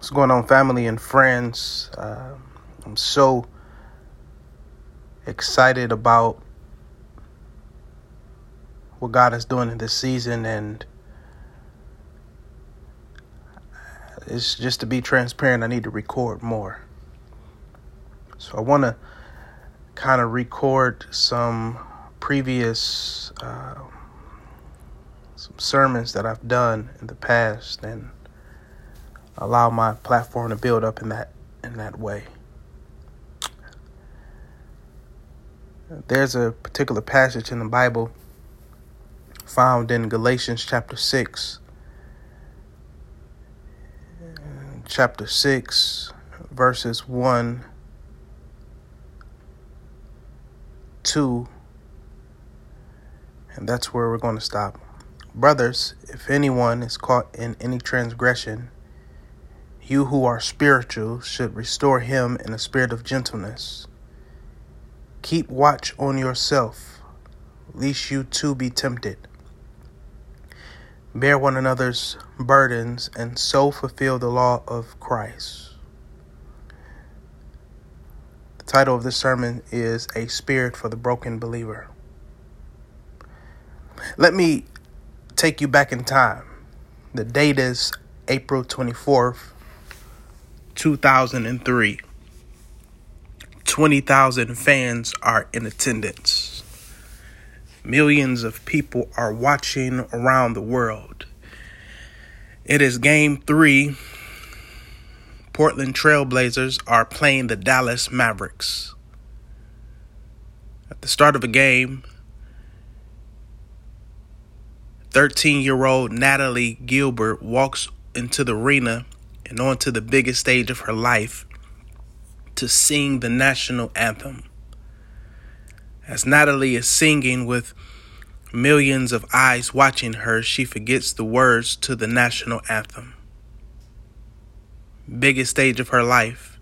What's going on, family and friends? Uh, I'm so excited about what God is doing in this season, and it's just to be transparent, I need to record more. So I want to kind of record some previous uh, some sermons that I've done in the past and allow my platform to build up in that in that way. There's a particular passage in the Bible found in Galatians chapter 6. Chapter 6, verses 1, 2, and that's where we're going to stop. Brothers, if anyone is caught in any transgression, you who are spiritual should restore him in a spirit of gentleness. Keep watch on yourself, lest you too be tempted. Bear one another's burdens, and so fulfill the law of Christ. The title of this sermon is A Spirit for the Broken Believer. Let me take you back in time. The date is April 24th, 2003. 20,000 fans are in attendance. Millions of people are watching around the world. It is game three. Portland Trailblazers are playing the Dallas Mavericks. At the start of a game, 13 year old Natalie Gilbert walks into the arena and onto the biggest stage of her life to sing the national anthem. As Natalie is singing with millions of eyes watching her, she forgets the words to the national anthem. Biggest stage of her life,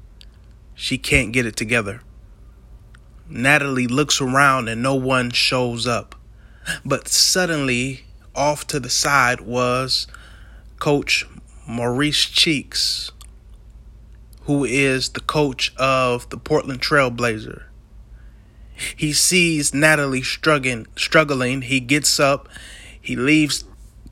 she can't get it together. Natalie looks around and no one shows up. But suddenly, off to the side was Coach Maurice Cheeks, who is the coach of the Portland Trailblazer. He sees Natalie struggling, struggling. He gets up, he leaves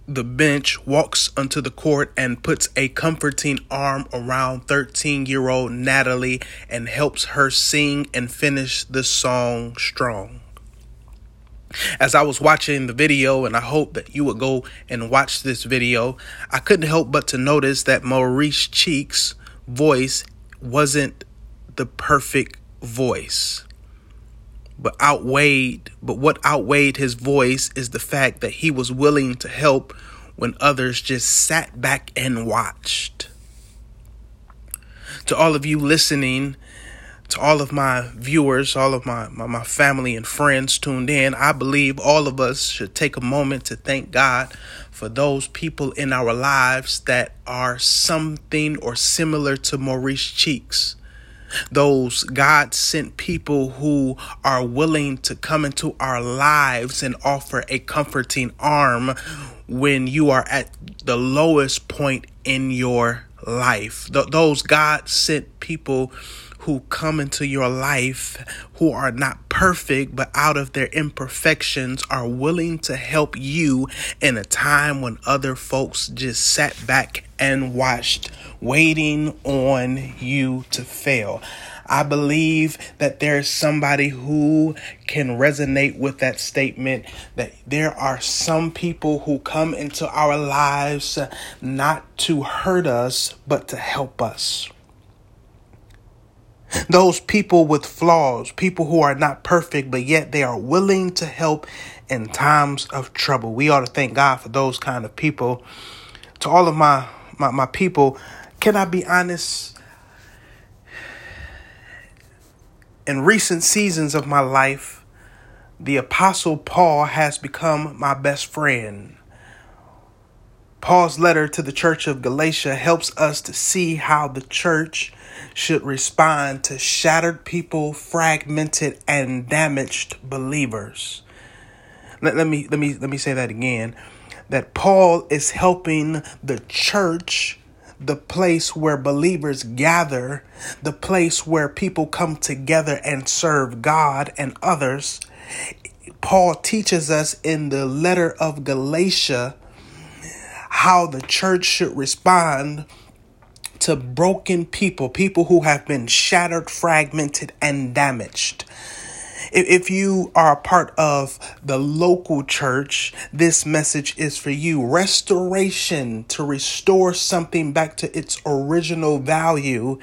the bench, walks onto the court, and puts a comforting arm around 13 year old Natalie and helps her sing and finish the song strong as I was watching the video, and I hope that you would go and watch this video, I couldn't help but to notice that Maurice Cheeks' voice wasn't the perfect voice. But outweighed, but what outweighed his voice is the fact that he was willing to help when others just sat back and watched. To all of you listening, to all of my viewers, all of my, my, my, family and friends tuned in, I believe all of us should take a moment to thank God for those people in our lives that are something or similar to Maurice Cheeks. Those God sent people who are willing to come into our lives and offer a comforting arm when you are at the lowest point in your life. Th- those God sent people who come into your life who are not perfect, but out of their imperfections are willing to help you in a time when other folks just sat back and watched, waiting on you to fail. I believe that there's somebody who can resonate with that statement that there are some people who come into our lives not to hurt us, but to help us. Those people with flaws, people who are not perfect, but yet they are willing to help in times of trouble. We ought to thank God for those kind of people. To all of my, my, my people, can I be honest? In recent seasons of my life, the Apostle Paul has become my best friend. Paul's letter to the church of Galatia helps us to see how the church should respond to shattered people, fragmented and damaged believers. Let, let me let me let me say that again. That Paul is helping the church the place where believers gather, the place where people come together and serve God and others. Paul teaches us in the letter of Galatia how the church should respond to broken people, people who have been shattered, fragmented, and damaged. If you are a part of the local church, this message is for you. Restoration to restore something back to its original value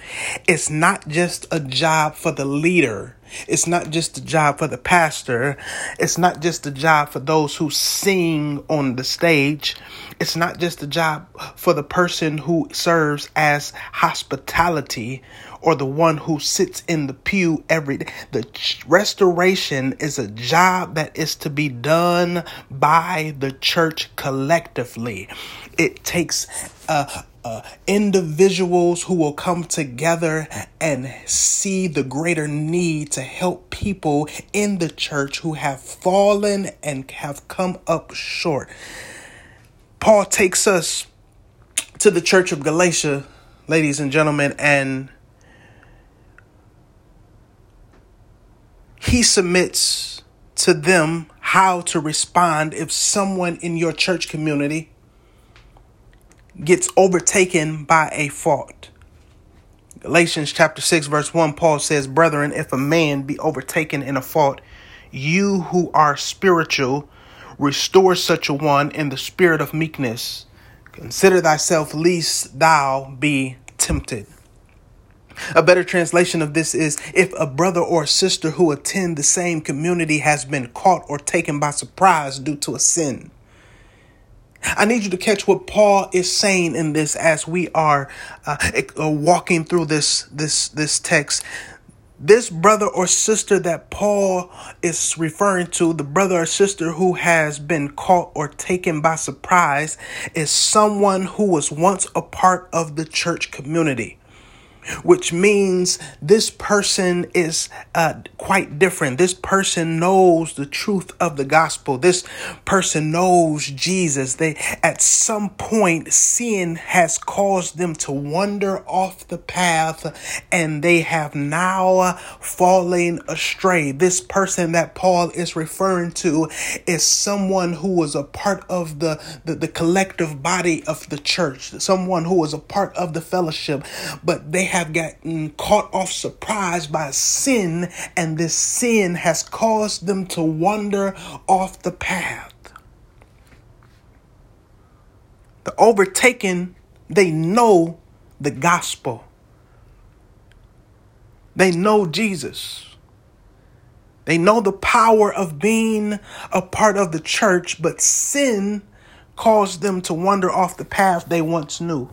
is not just a job for the leader. It's not just a job for the pastor. It's not just a job for those who sing on the stage. It's not just a job for the person who serves as hospitality or the one who sits in the pew every day. The restoration is a job that is to be done by the church collectively. It takes uh, uh, individuals who will come together and see the greater need to help people in the church who have fallen and have come up short. Paul takes us to the church of Galatia, ladies and gentlemen, and he submits to them how to respond if someone in your church community gets overtaken by a fault. Galatians chapter 6 verse 1 Paul says, "Brethren, if a man be overtaken in a fault, you who are spiritual Restore such a one in the spirit of meekness. Consider thyself, lest thou be tempted. A better translation of this is if a brother or sister who attend the same community has been caught or taken by surprise due to a sin. I need you to catch what Paul is saying in this as we are uh, walking through this this this text. This brother or sister that Paul is referring to, the brother or sister who has been caught or taken by surprise, is someone who was once a part of the church community which means this person is uh, quite different. This person knows the truth of the gospel. This person knows Jesus. They, at some point, sin has caused them to wander off the path and they have now fallen astray. This person that Paul is referring to is someone who was a part of the, the, the collective body of the church, someone who was a part of the fellowship, but they have gotten caught off surprise by sin, and this sin has caused them to wander off the path. The overtaken, they know the gospel. They know Jesus. They know the power of being a part of the church, but sin caused them to wander off the path they once knew.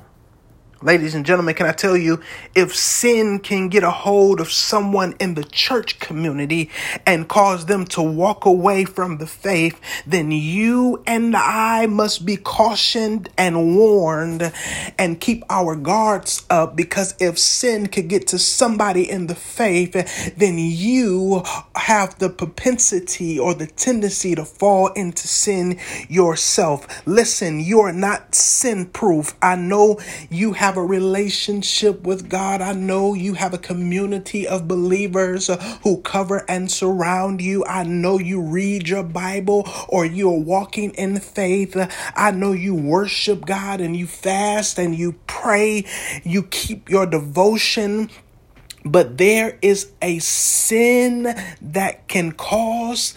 Ladies and gentlemen, can I tell you, if sin can get a hold of someone in the church community and cause them to walk away from the faith, then you and I must be cautioned and warned and keep our guards up because if sin could get to somebody in the faith, then you have the propensity or the tendency to fall into sin yourself. Listen, you're not sin proof. I know you have have a relationship with God. I know you have a community of believers who cover and surround you. I know you read your Bible or you're walking in faith. I know you worship God and you fast and you pray. You keep your devotion but there is a sin that can cause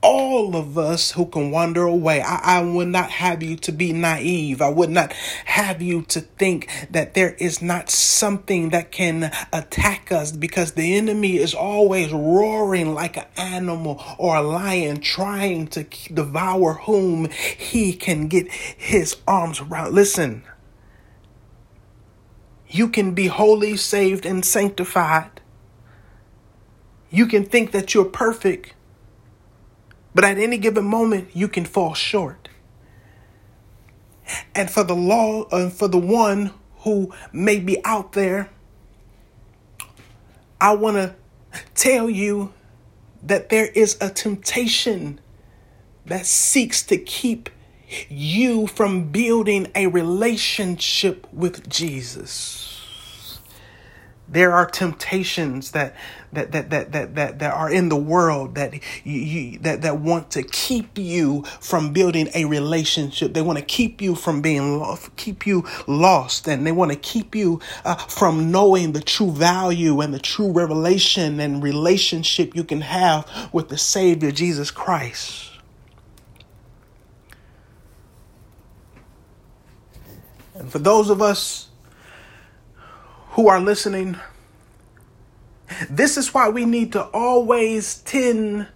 all of us who can wander away. I, I would not have you to be naive. I would not have you to think that there is not something that can attack us because the enemy is always roaring like an animal or a lion trying to devour whom he can get his arms around. Listen, you can be holy, saved, and sanctified. You can think that you're perfect but at any given moment, you can fall short. And for the law, uh, for the one who may be out there, I want to tell you that there is a temptation that seeks to keep you from building a relationship with Jesus. There are temptations that that that that that that, that are in the world that you, that that want to keep you from building a relationship. They want to keep you from being lost, keep you lost, and they want to keep you uh, from knowing the true value and the true revelation and relationship you can have with the Savior Jesus Christ. And for those of us who are listening, this is why we need to always tend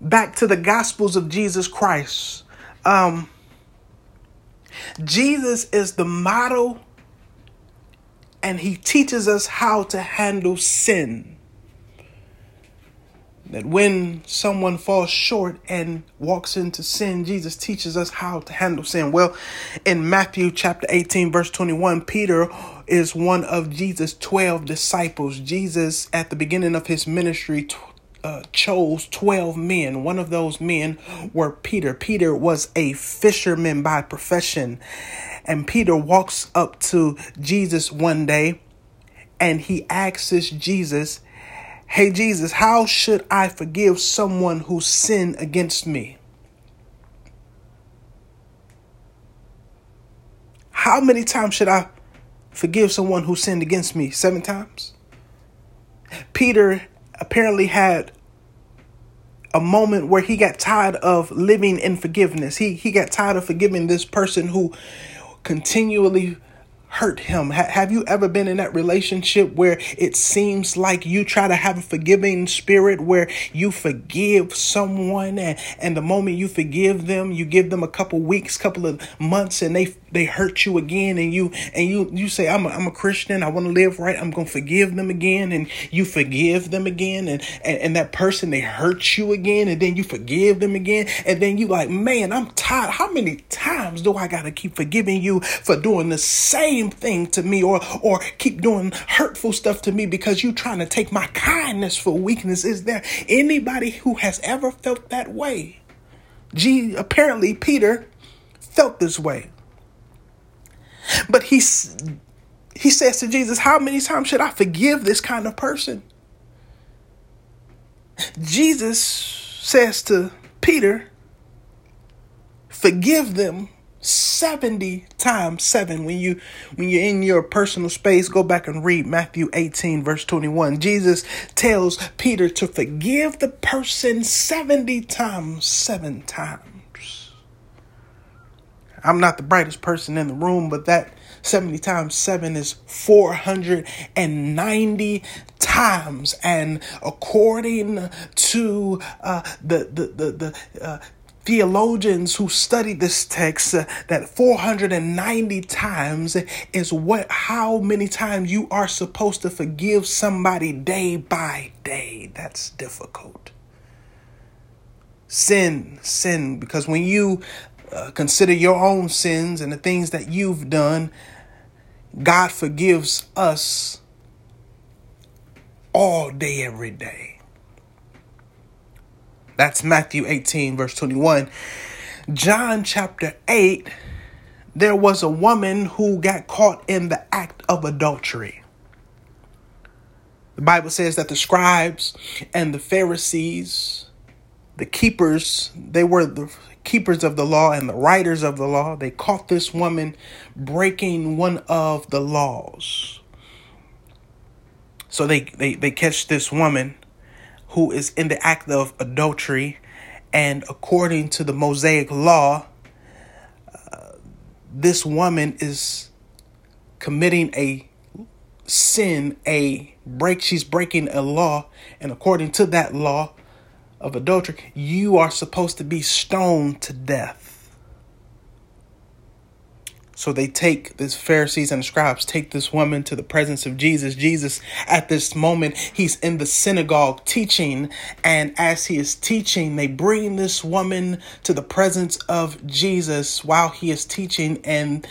back to the Gospels of Jesus Christ. Um, Jesus is the model, and he teaches us how to handle sin that when someone falls short and walks into sin, Jesus teaches us how to handle sin. Well, in Matthew chapter 18, verse 21, Peter is one of Jesus' 12 disciples. Jesus, at the beginning of his ministry, uh, chose 12 men. One of those men were Peter. Peter was a fisherman by profession. And Peter walks up to Jesus one day and he asks Jesus, Hey, Jesus, how should I forgive someone who sinned against me? How many times should I forgive someone who sinned against me? Seven times? Peter apparently had a moment where he got tired of living in forgiveness. He he got tired of forgiving this person who continually hurt him? Ha- have you ever been in that relationship where it seems like you try to have a forgiving spirit where you forgive someone and, and the moment you forgive them, you give them a couple weeks, couple of months and they they hurt you again and you and you you say I'm a, I'm a Christian, I want to live right, I'm to forgive them again and you forgive them again and, and and that person they hurt you again and then you forgive them again and then you like, "Man, I'm tired. How many times do I got to keep forgiving you for doing the same same thing to me or or keep doing hurtful stuff to me because you trying to take my kindness for weakness. Is there anybody who has ever felt that way? Gee, apparently Peter felt this way. But he he says to Jesus, "How many times should I forgive this kind of person?" Jesus says to Peter, "Forgive them 70 times 7 when you when you're in your personal space go back and read Matthew 18 verse 21 Jesus tells Peter to forgive the person 70 times 7 times I'm not the brightest person in the room but that 70 times 7 is 490 times. And according to uh, the the the, the uh, theologians who studied this text uh, that 490 times is what how many times you are supposed to forgive somebody day by day. That's difficult. Sin sin because when you uh, consider your own sins and the things that you've done god forgives us all day every day that's Matthew 18, verse 21. John chapter 8, there was a woman who got caught in the act of adultery. The Bible says that the scribes and the Pharisees, the keepers, they were the keepers of the law and the writers of the law. They caught this woman breaking one of the laws. So they, they, they catch this woman who is in the act of adultery, and according to the Mosaic law, uh, this woman is committing a sin, a break. She's breaking a law, and according to that law of adultery, you are supposed to be stoned to death. So they take this Pharisees and scribes take this woman to the presence of Jesus. Jesus at this moment he's in the synagogue teaching and as he is teaching they bring this woman to the presence of Jesus while he is teaching and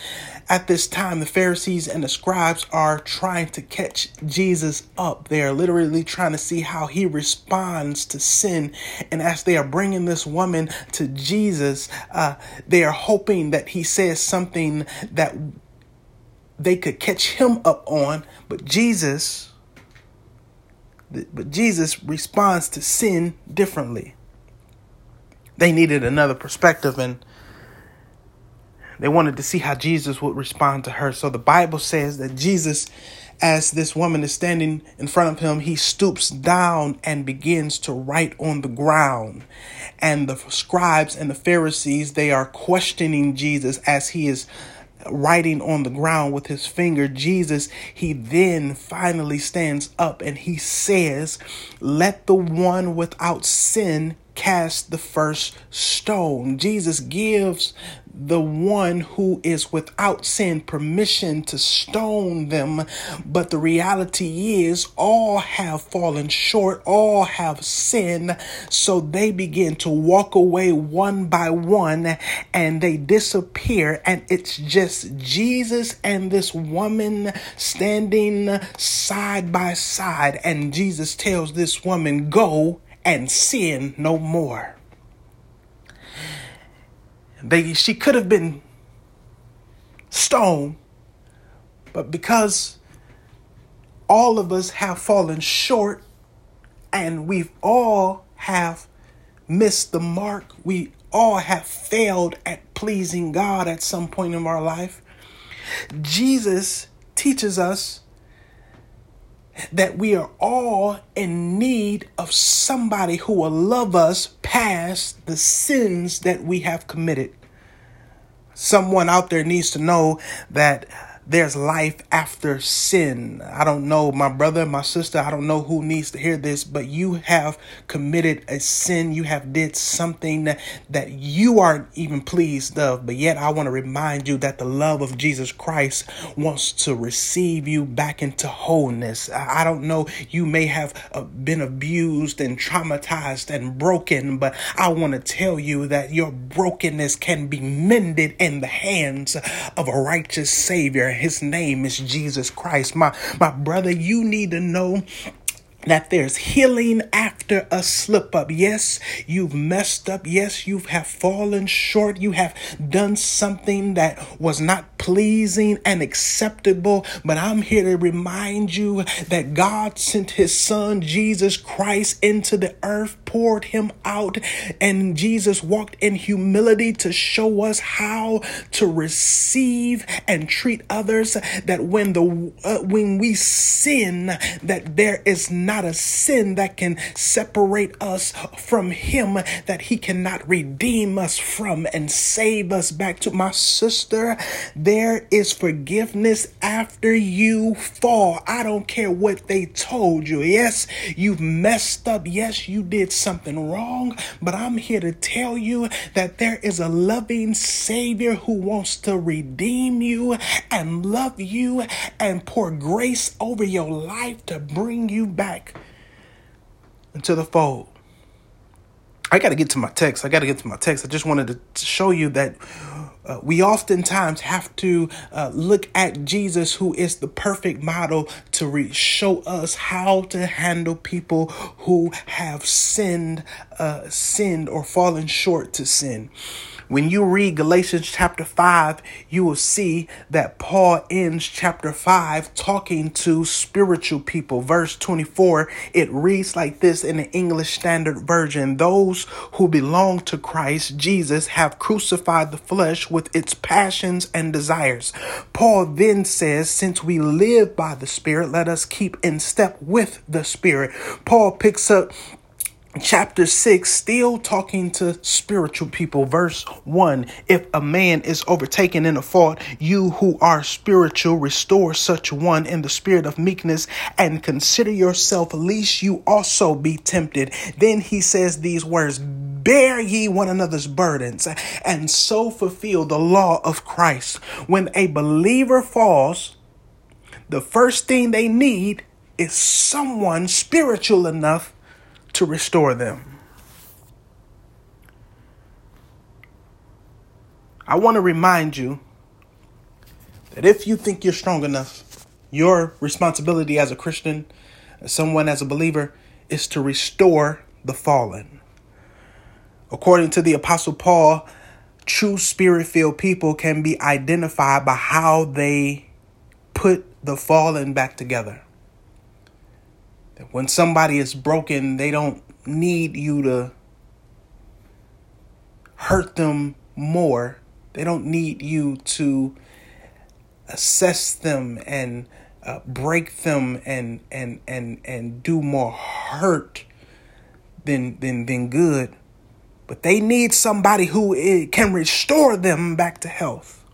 at this time, the Pharisees and the scribes are trying to catch Jesus up. They are literally trying to see how he responds to sin. And as they are bringing this woman to Jesus, uh, they are hoping that he says something that they could catch him up on. But Jesus, but Jesus responds to sin differently. They needed another perspective and they wanted to see how Jesus would respond to her. So the Bible says that Jesus, as this woman is standing in front of him, he stoops down and begins to write on the ground. And the scribes and the Pharisees, they are questioning Jesus as he is writing on the ground with his finger. Jesus, he then finally stands up and he says, Let the one without sin cast the first stone. Jesus gives the one who is without sin permission to stone them. But the reality is, all have fallen short, all have sinned. So they begin to walk away one by one and they disappear. And it's just Jesus and this woman standing side by side. And Jesus tells this woman, Go and sin no more. They, she could have been stoned, but because all of us have fallen short and we've all have missed the mark, we all have failed at pleasing God at some point in our life. Jesus teaches us that we are all in need of somebody who will love us past the sins that we have committed. Someone out there needs to know that there's life after sin. I don't know, my brother, my sister, I don't know who needs to hear this, but you have committed a sin. You have did something that, you aren't even pleased of. But yet I want to remind you that the love of Jesus Christ wants to receive you back into wholeness. I don't know, you may have uh, been abused and traumatized and broken, but I want to tell you that your brokenness can be mended in the hands of a righteous Savior his name is Jesus Christ. My, my brother, you need to know that there's healing after a slip up. Yes, you've messed up. Yes, you have fallen short. You have done something that was not pleasing and acceptable. But I'm here to remind you that God sent his son, Jesus Christ, into the earth, poured him out, and Jesus walked in humility to show us how to receive and treat others. That when the uh, when we sin, that there is not not a sin that can separate us from Him, that He cannot redeem us from and save us back to my sister. There is forgiveness after you fall. I don't care what they told you. Yes, you've messed up. Yes, you did something wrong, but I'm here to tell you that there is a loving Savior who wants to redeem you and love you and pour grace over your life to bring you back into the fold. I got to get to my text. I got to get to my text. I just wanted to show you that uh, we oftentimes have to uh, look at Jesus, who is the perfect model, to re- show us how to handle people who have sinned, uh, sinned or fallen short to sin. When you read Galatians chapter 5, you will see that Paul ends chapter 5 talking to spiritual people. Verse 24, it reads like this in the English Standard Version Those who belong to Christ Jesus have crucified the flesh with its passions and desires. Paul then says, Since we live by the Spirit, let us keep in step with the Spirit. Paul picks up chapter 6 still talking to spiritual people. Verse 1 if a man is overtaken in a fault you who are spiritual restore such one in the spirit of meekness and consider yourself lest you also be tempted. Then he says these words bear ye one another's burdens and so fulfill the law of Christ. When a believer falls the first thing they need is someone spiritual enough to restore them. I want to remind you that if you think you're strong enough, your responsibility as a Christian, as someone as a believer, is to restore the fallen. According to the Apostle Paul, true spirit filled people can be identified by how they put the fallen back together. That when somebody is broken, they don't need you to hurt them more. They don't need you to assess them and uh, break them and and and and do more hurt than than than good but they need somebody who can restore them back to health.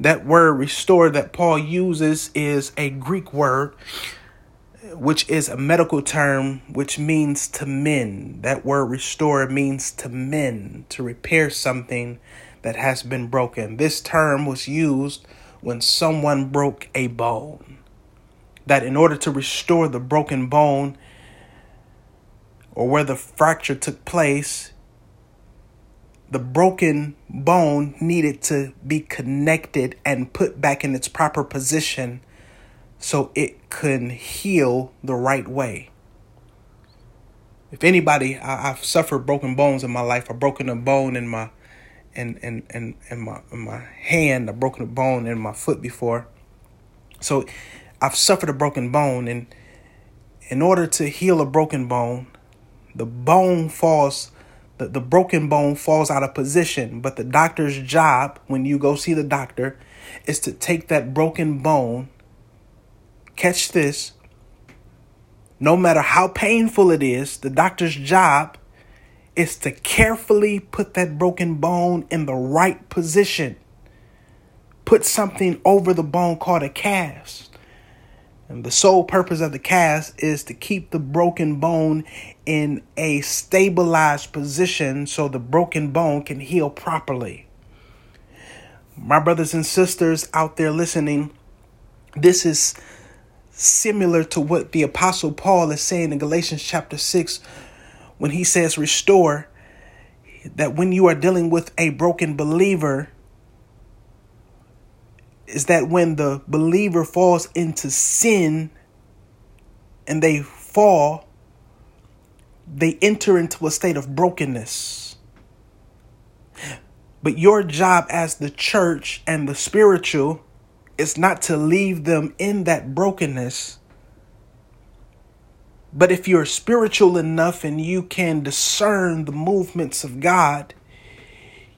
That word restore that Paul uses is a Greek word, which is a medical term which means to mend. That word restore means to mend, to repair something that has been broken. This term was used when someone broke a bone. That in order to restore the broken bone, or where the fracture took place, the broken bone needed to be connected and put back in its proper position so it can heal the right way. If anybody, I, have suffered broken bones in my life. I've broken a bone in my in, in, in, in my in my hand. I've broken a bone in my foot before. So I've suffered a broken bone and in order to heal a broken bone, the bone falls the, the broken bone falls out of position but the doctor's job when you go see the doctor is to take that broken bone catch this. No matter how painful it is the doctor's job is to carefully put that broken bone in the right position. Put something over the bone called a cast. And the sole purpose of the cast is to keep the broken bone in a stabilized position so the broken bone can heal properly. My brothers and sisters out there listening, this is similar to what the Apostle Paul is saying in Galatians chapter 6 when he says, Restore, that when you are dealing with a broken believer, is that when the believer falls into sin and they fall, they enter into a state of brokenness. But your job as the church and the spiritual is not to leave them in that brokenness. But if you're spiritual enough and you can discern the movements of God,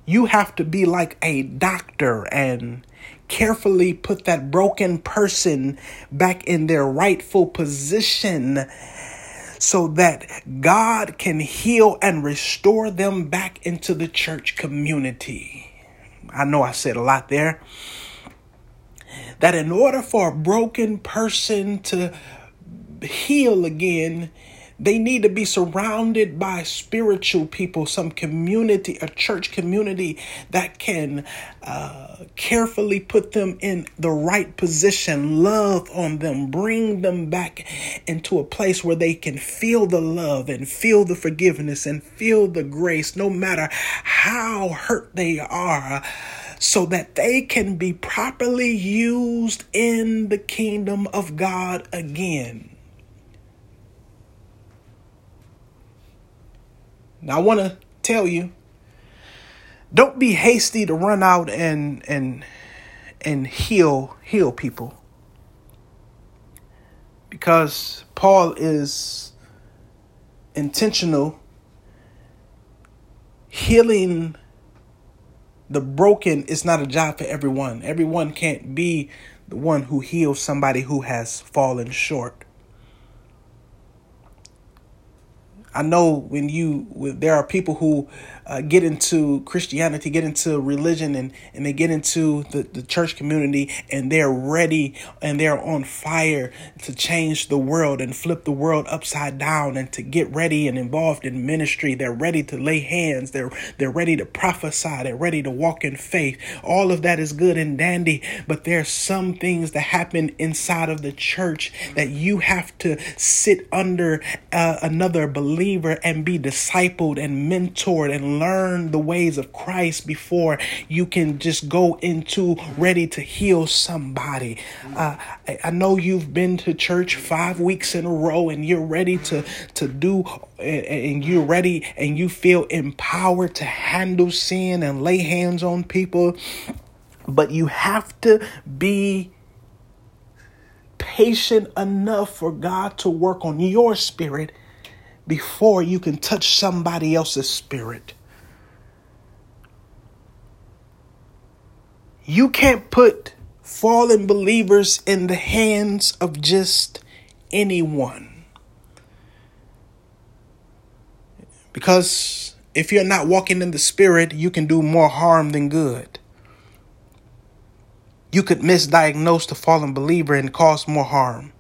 you have to be like a doctor and carefully put that broken person back in their rightful position so that God can heal and restore them back into the church community. I know I said a lot there. That in order for a broken person to heal again, they need to be surrounded by spiritual people, some community, a church community that can uh, carefully put them in the right position, love on them, bring them back into a place where they can feel the love and feel the forgiveness and feel the grace, no matter how hurt they are so that they can be properly used in the kingdom of God again. Now I want to tell you don't be hasty to run out and and and heal heal people. Because Paul is intentional healing the broken is not a job for everyone. Everyone can't be the one who heals somebody who has fallen short. I know when you there are people who uh, get into Christianity, get into religion, and, and they get into the, the church community, and they're ready and they're on fire to change the world and flip the world upside down and to get ready and involved in ministry. They're ready to lay hands. They're they're ready to prophesy. They're ready to walk in faith. All of that is good and dandy, but there's some things that happen inside of the church that you have to sit under uh, another believer and be discipled and mentored and learn the ways of Christ before you can just go into ready to heal somebody. Uh, I, I know you've been to church five weeks in a row and you're ready to, to do, and you're ready and you feel empowered to handle sin and lay hands on people. But you have to be patient enough for God to work on your spirit before you can touch somebody else's spirit. You can't put fallen believers in the hands of just anyone. Because if you're not walking in the spirit, you can do more harm than good. You could misdiagnose the fallen believer and cause more harm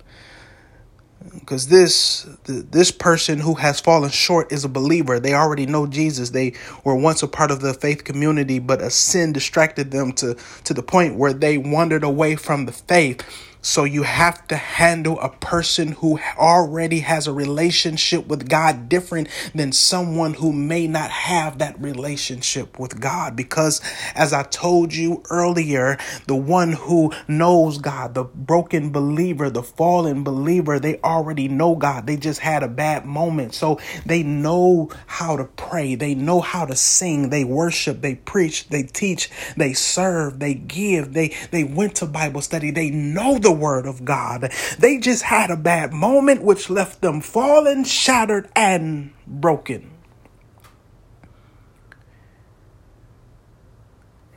because this this person who has fallen short is a believer. They already know jesus. They were once a part of the faith community but a sin distracted them to to the point where they wandered away from the faith so you have to handle a person who already has a relationship with God different than someone who may not have that relationship with God. Because as I told you earlier, the one who knows God, the broken believer, the fallen believer, they already know God. They just had a bad moment. So they know how to pray. They know how to sing. They worship. They preach. They teach. They serve. They give. They, they went to Bible study. They know the word of God. They just had a bad moment which left them fallen, shattered, and broken.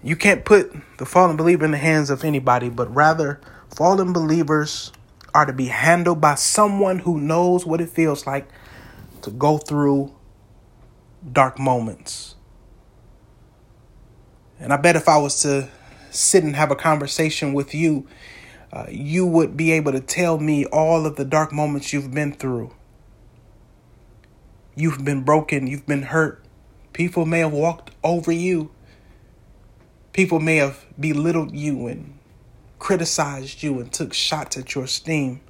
You can't put the fallen believer in the hands of anybody, but rather, fallen believers are to be handled by someone who knows what it feels like to go through dark moments. And I bet if I was to sit and have a conversation with you uh, you would be able to tell me all of the dark moments you've been through. You've been broken, you've been hurt. People may have walked over you. People may have belittled you and criticized you and took shots at your esteem.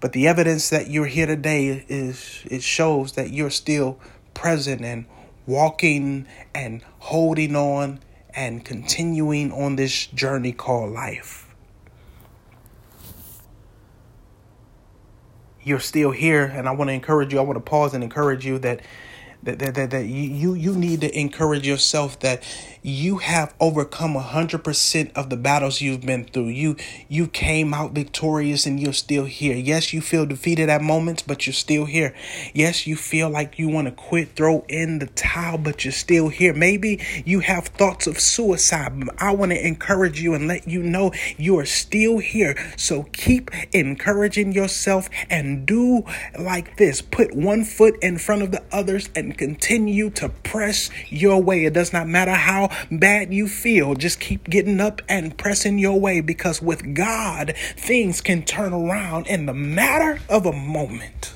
But the evidence that you're here today is it shows that you're still present and walking and holding on and continuing on this journey called life. You're still here, and I want to encourage you. I want to pause and encourage you that that, that, that, that you, you need to encourage yourself that you have overcome 100% of the battles you've been through. You you came out victorious and you're still here. Yes, you feel defeated at moments, but you're still here. Yes, you feel like you want to quit, throw in the towel, but you're still here. Maybe you have thoughts of suicide. I want to encourage you and let you know you are still here. So keep encouraging yourself and do like this. Put one foot in front of the others and continue to press your way. It does not matter how bad you feel, just keep getting up and pressing your way because with God, things can turn around in the matter of a moment.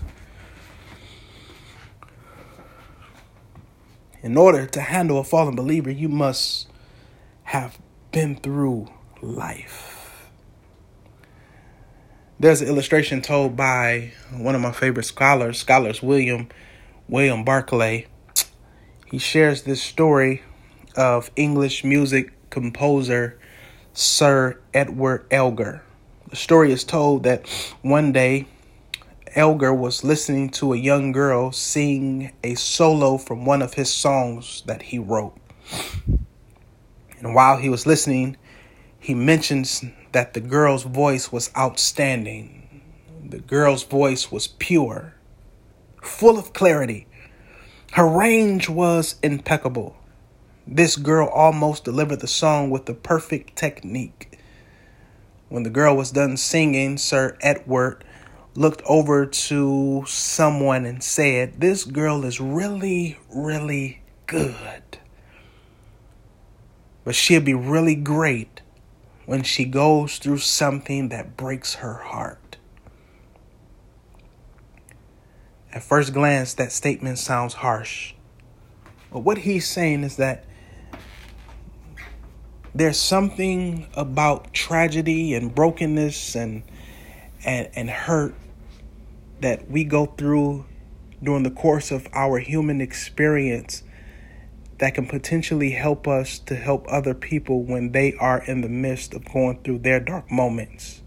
In order to handle a fallen believer, you must have been through life. There's an illustration told by one of my favorite scholars, scholars William William Barclay. He shares this story of English music composer Sir Edward Elgar. The story is told that one day Elgar was listening to a young girl sing a solo from one of his songs that he wrote. And while he was listening, he mentions that the girl's voice was outstanding. The girl's voice was pure, full of clarity. Her range was impeccable. This girl almost delivered the song with the perfect technique. When the girl was done singing, Sir Edward looked over to someone and said, This girl is really, really good. But she'll be really great when she goes through something that breaks her heart. At first glance, that statement sounds harsh. But what he's saying is that there's something about tragedy and brokenness and and and hurt that we go through during the course of our human experience that can potentially help us to help other people when they are in the midst of going through their dark moments.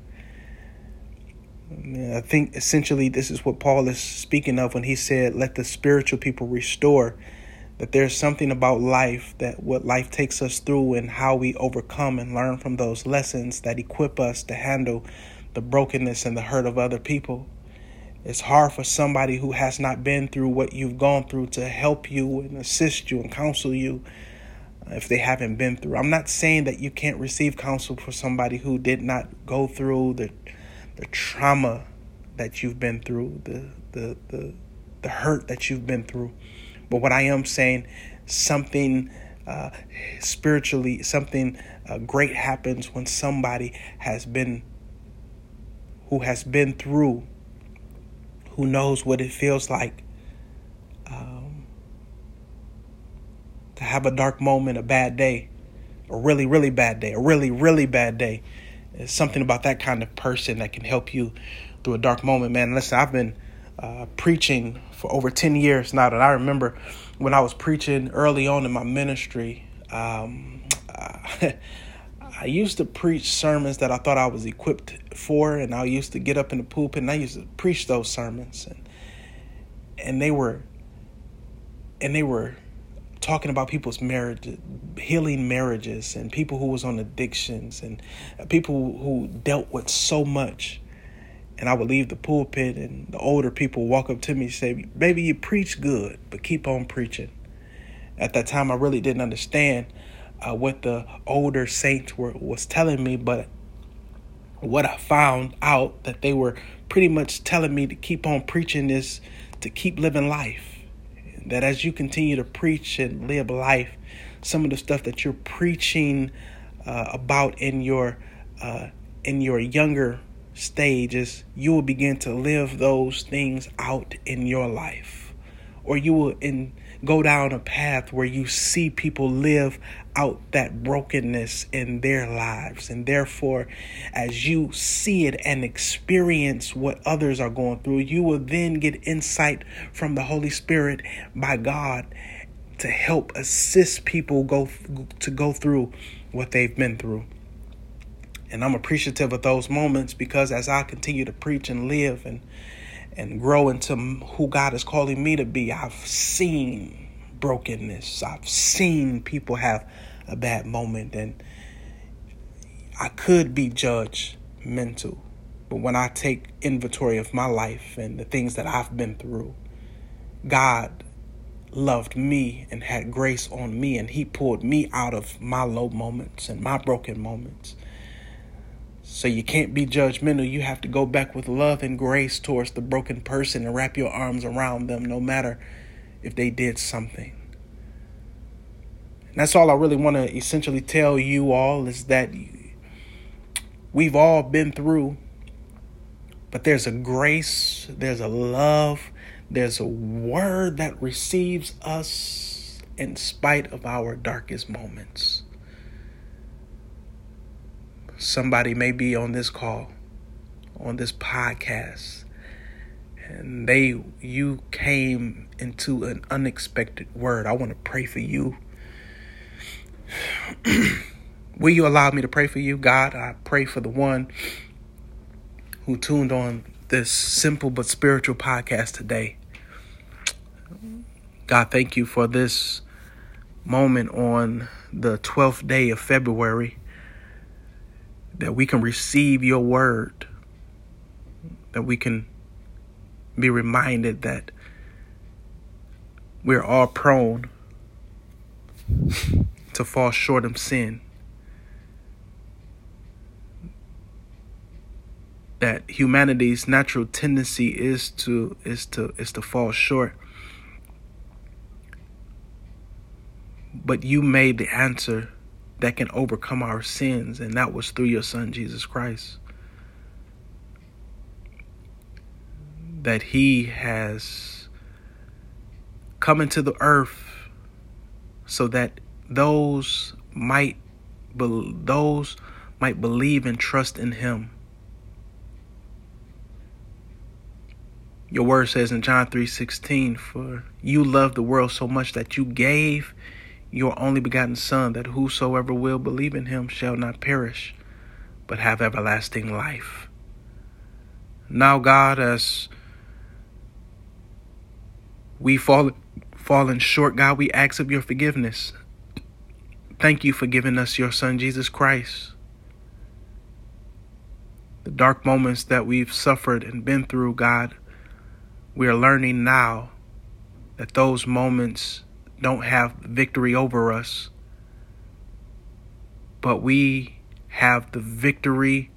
I think essentially this is what Paul is speaking of when he said, Let the spiritual people restore. That there's something about life, that what life takes us through and how we overcome and learn from those lessons that equip us to handle the brokenness and the hurt of other people. It's hard for somebody who has not been through what you've gone through to help you and assist you and counsel you uh, if they haven't been through. I'm not saying that you can't receive counsel for somebody who did not go through the the trauma that you've been through, the the the the hurt that you've been through. But what I am saying, something uh, spiritually, something uh, great happens when somebody has been who has been through who knows what it feels like um, to have a dark moment, a bad day, a really, really bad day, a really, really bad day. It's something about that kind of person that can help you through a dark moment, man. Listen, I've been uh, preaching for over 10 years now that I remember when I was preaching early on in my ministry. Um, I used to preach sermons that I thought I was equipped for, and I used to get up in the pulpit and I used to preach those sermons, and and they were and they were talking about people's marriage, healing marriages, and people who was on addictions, and people who dealt with so much. And I would leave the pulpit, and the older people walk up to me and say, "Baby, you preach good, but keep on preaching." At that time, I really didn't understand uh, what the older saints were was telling me, but what I found out that they were pretty much telling me to keep on preaching is to keep living life. That as you continue to preach and live life, some of the stuff that you're preaching uh, about in your uh, in your younger stages, you will begin to live those things out in your life, or you will in go down a path where you see people live out that brokenness in their lives. And therefore, as you see it and experience what others are going through, you will then get insight from the Holy Spirit by God to help assist people go to go through what they've been through. And I'm appreciative of those moments because as I continue to preach and live and and grow into who God is calling me to be, I've seen brokenness. I've seen people have a bad moment and I could be judged mental. But when I take inventory of my life and the things that I've been through, God loved me and had grace on me and he pulled me out of my low moments and my broken moments. So you can't be judgmental. You have to go back with love and grace towards the broken person and wrap your arms around them no matter if they did something. And that's all I really want to essentially tell you all is that we've all been through, but there's a grace, there's a love, there's a word that receives us in spite of our darkest moments. Somebody may be on this call, on this podcast, and they you came into an unexpected word. I want to pray for you Will you allow me to pray for you, God? I pray for the one who tuned on this simple but spiritual podcast today. God, thank you for this moment on the 12th day of February that we can receive your word, that we can be reminded that we're all prone to fall short of sin. That humanity's natural tendency is to is to is to fall short. But you made the answer that can overcome our sins, and that was through your Son Jesus Christ. That He has come into the earth so that those might be, those might believe and trust in him. Your word says in John 3:16, "For you loved the world so much that you gave your only begotten son that whosoever will believe in him shall not perish, but have everlasting life." Now, God, as we fall fallen short, God, we ask of your forgiveness. Thank you for giving us your son Jesus Christ the dark moments that we've suffered and been through, God, we are learning now that those moments don't have victory over us, but we have the victory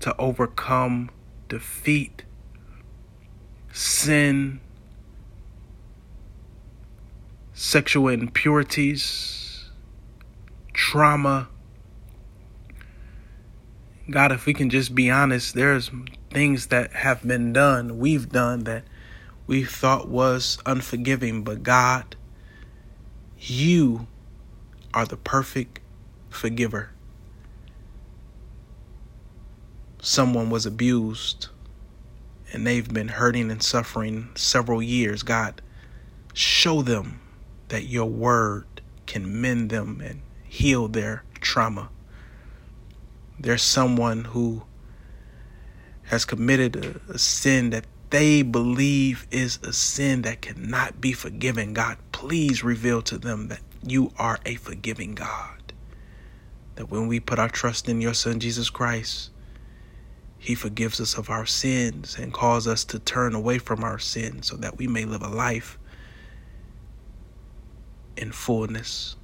to overcome defeat, sin, sexual impurities, trauma. God, if we can just be honest, there's things that have been done, we've done that we thought was unforgiving, but God, you are the perfect forgiver. Someone was abused and they've been hurting and suffering several years. God, show them that your word can mend them and heal their trauma there's someone who has committed a, a, sin that they believe is a sin that cannot be forgiven, God, please reveal to them that you are a forgiving God. That when we put our trust in your Son, Jesus Christ, he forgives us of our sins and calls us to turn away from our sins so that we may live a life in fullness.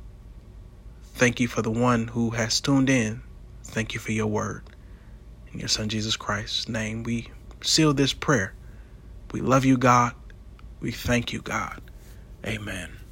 Thank you for the one who has tuned in Thank you for your word. In your Son Jesus Christ's name, we seal this prayer. We love you, God. We thank you, God. Amen.